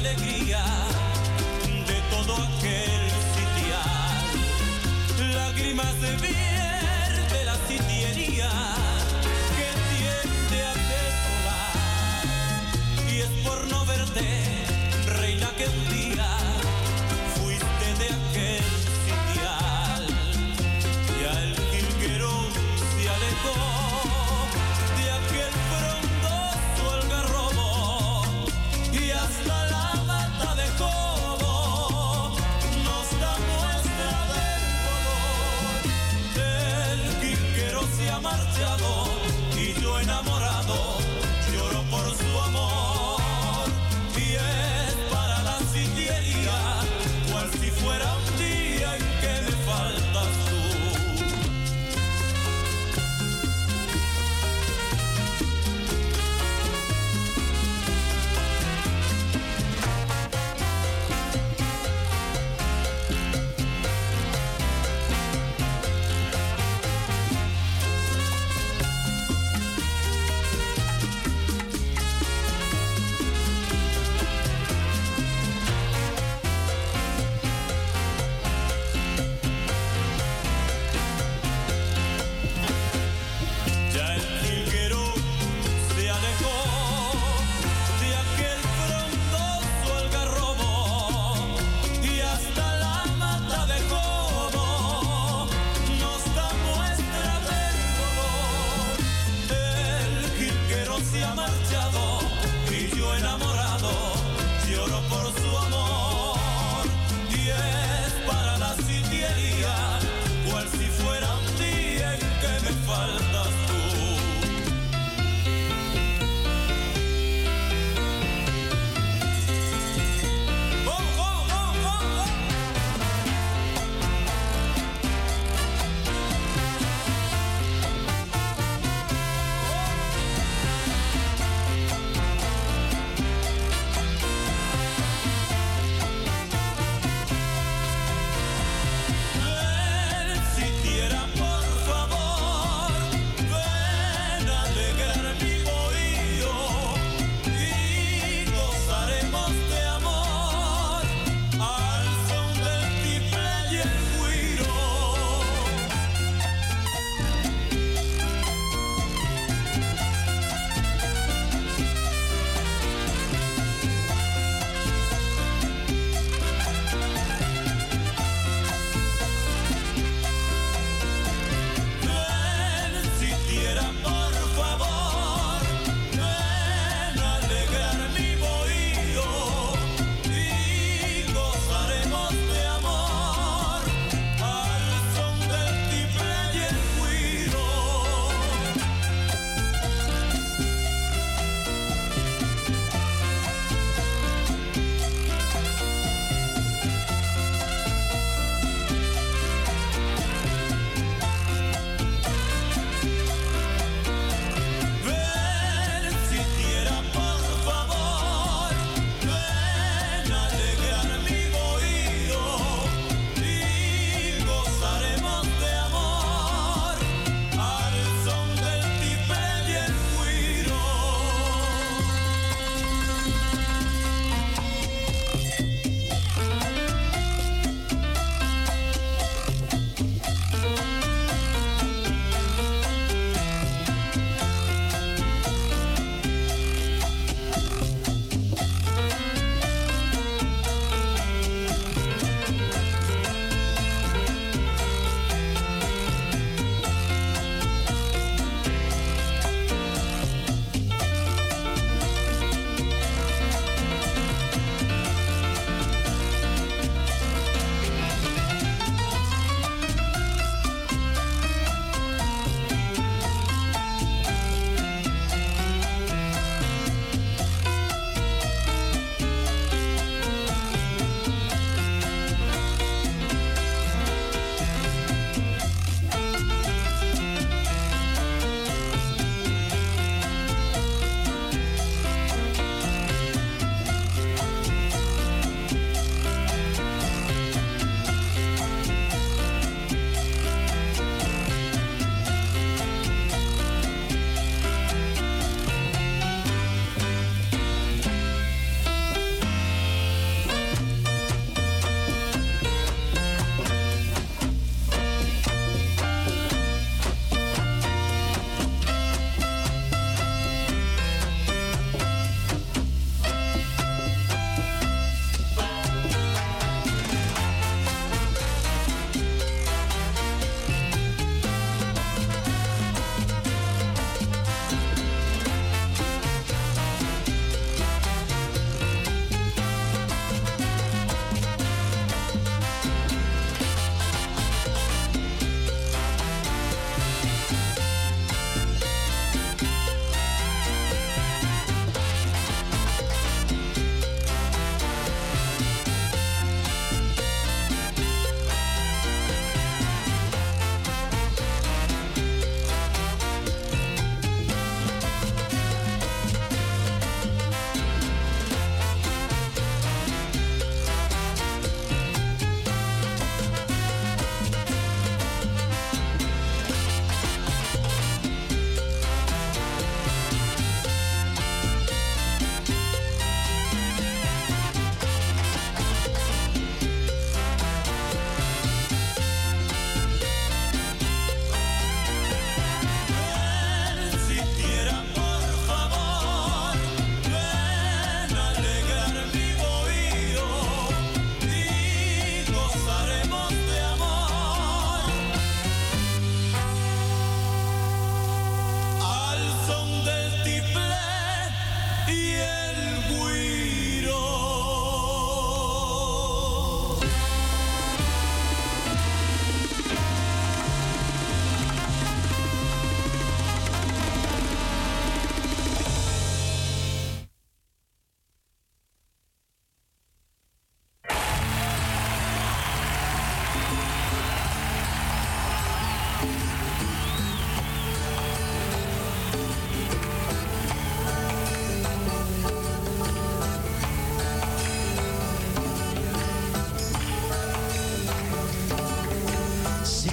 alegría de todo aquel sitial. Lágrimas de vida.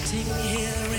sitting here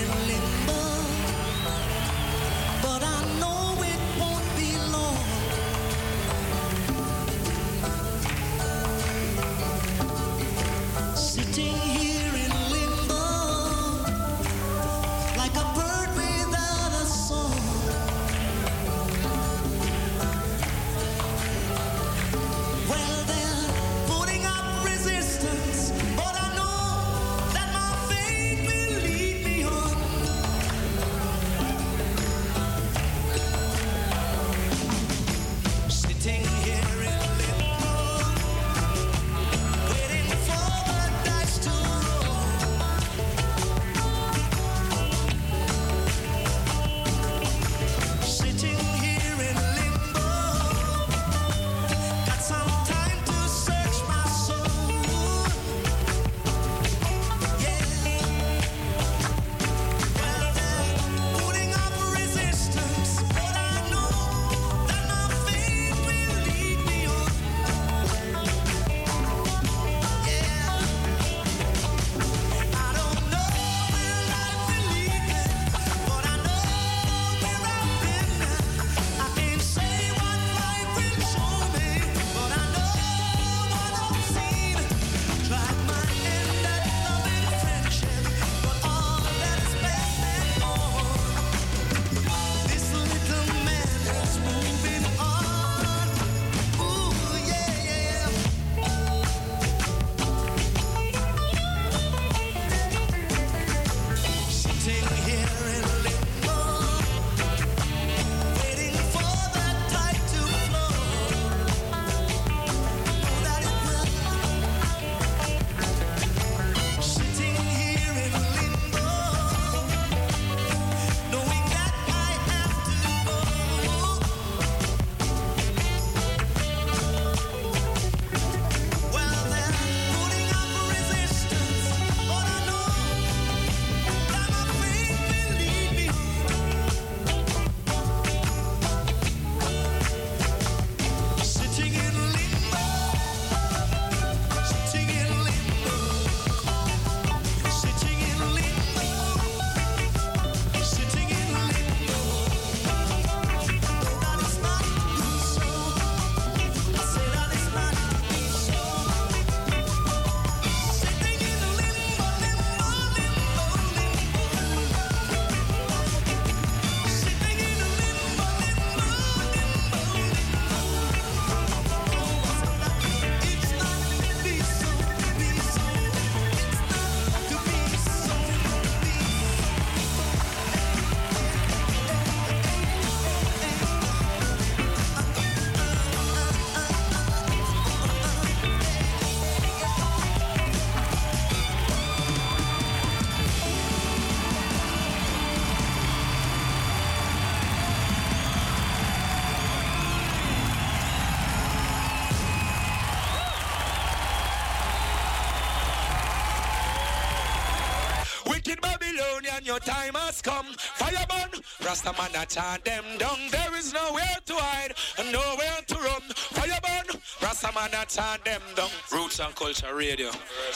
your time has come. Fire burn, Rasta man a chant them down. There is nowhere to hide and nowhere to run. Fire burn, Rasta man a chant them down. Roots and Culture Radio.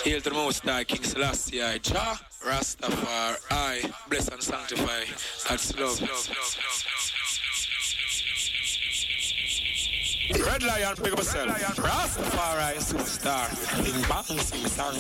Hail to the Most High, King Selassie, Jah, Rastafari, bless and sanctify. That's love. Red Lion, pick up yourself. Rastafari, superstar. Bing bang, sing song.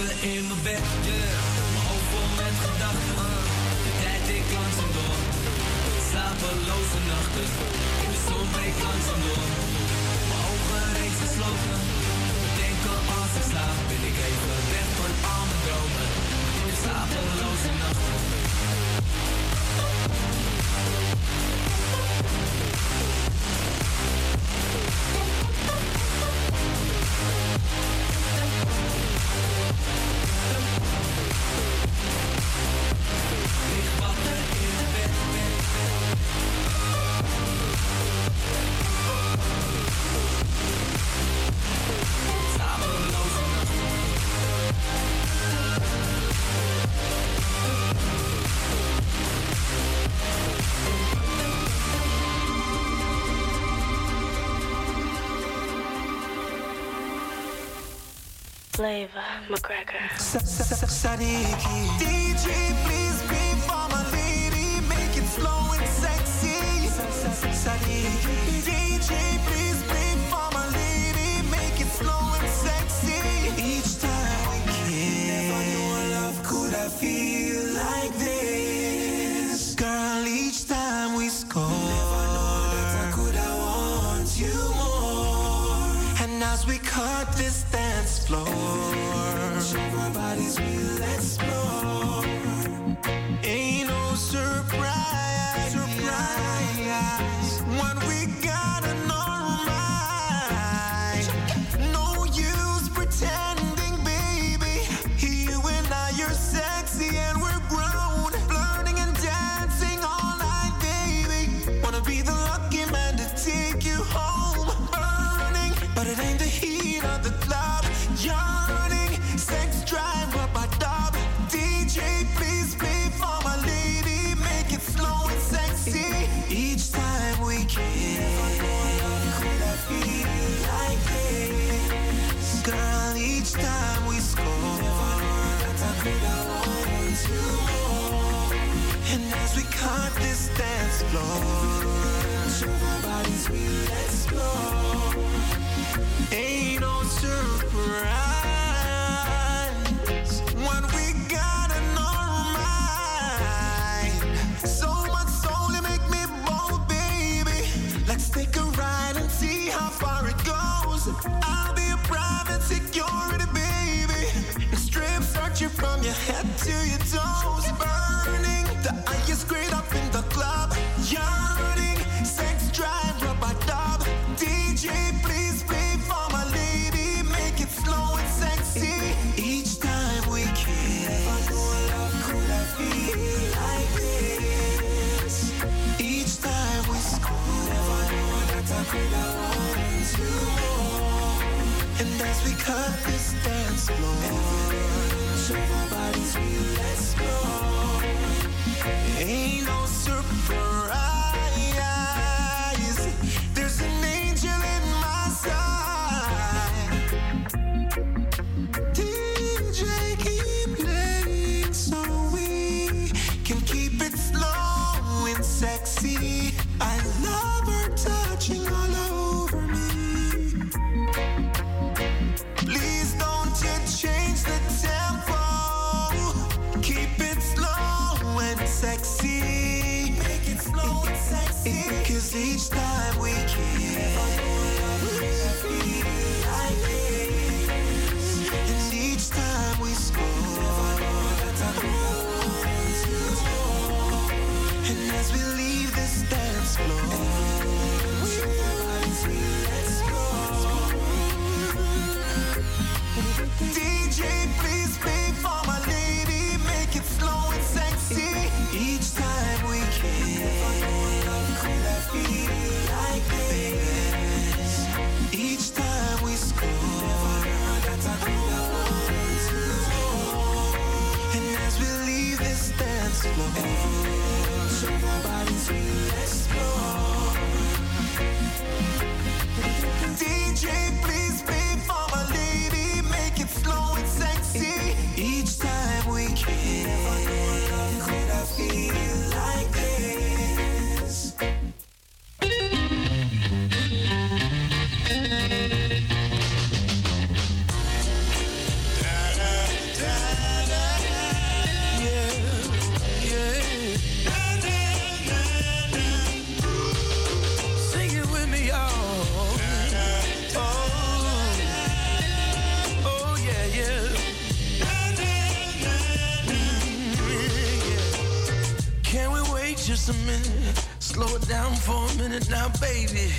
Wakker in mijn bed, yeah. Mijn hoofd vol met gedachten. Uh. De tijd ik langzaam door. Slapeloze nachten. In De zon breekt langzaam door. Mijn ogen reeds gesloten. Denken als ik slaap, ben ik even weg van al mijn dromen. Slapeloze nachten. slave, McGregor. DJ, please be for my lady. Make it slow and sexy. DJ, please. Ain't no surprise we got our mind. So much soul make me baby. Let's take a ride and see how far it goes. I'll be private security, baby. Strip search you from your head to your toes, burning the ice cream. we cut this dance floor. Show bodies we. Ain't no Now, baby,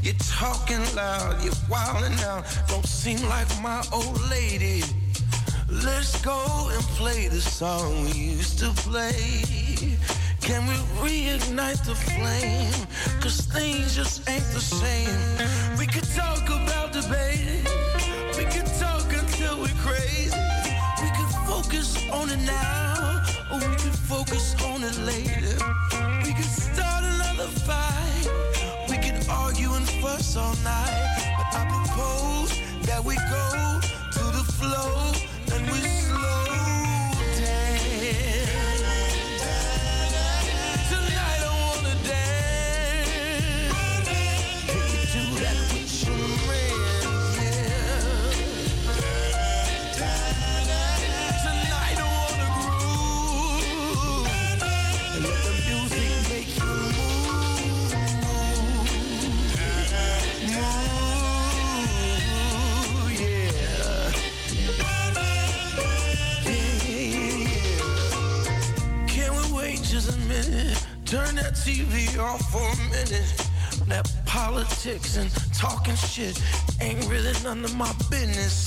you're talking loud, you're wilding out. Don't seem like my old lady. Let's go and play the song we used to play. Can we reignite the flame? Cause things just ain't the same. We could talk about the baby. We could talk until we're crazy. We could focus on it now, or we could focus on it later. all night, but I propose that we go that TV off for a minute. That politics and talking shit ain't really none of my business.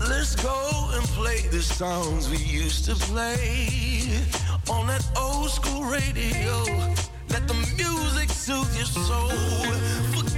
Let's go and play the songs we used to play on that old school radio. Let the music soothe your soul. Forget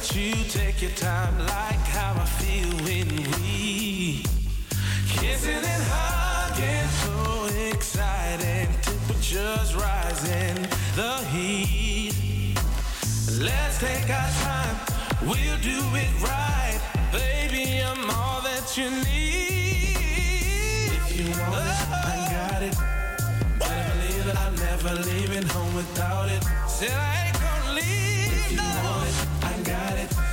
let you take your time like how I feel when we kissing and hugging, so exciting, temperatures rising, the heat. Let's take our time, we'll do it right, baby. I'm all that you need. If you want it, I got it. Better believe it, I'm never leaving home without it. Said I ain't gonna leave. If you no. want it got it.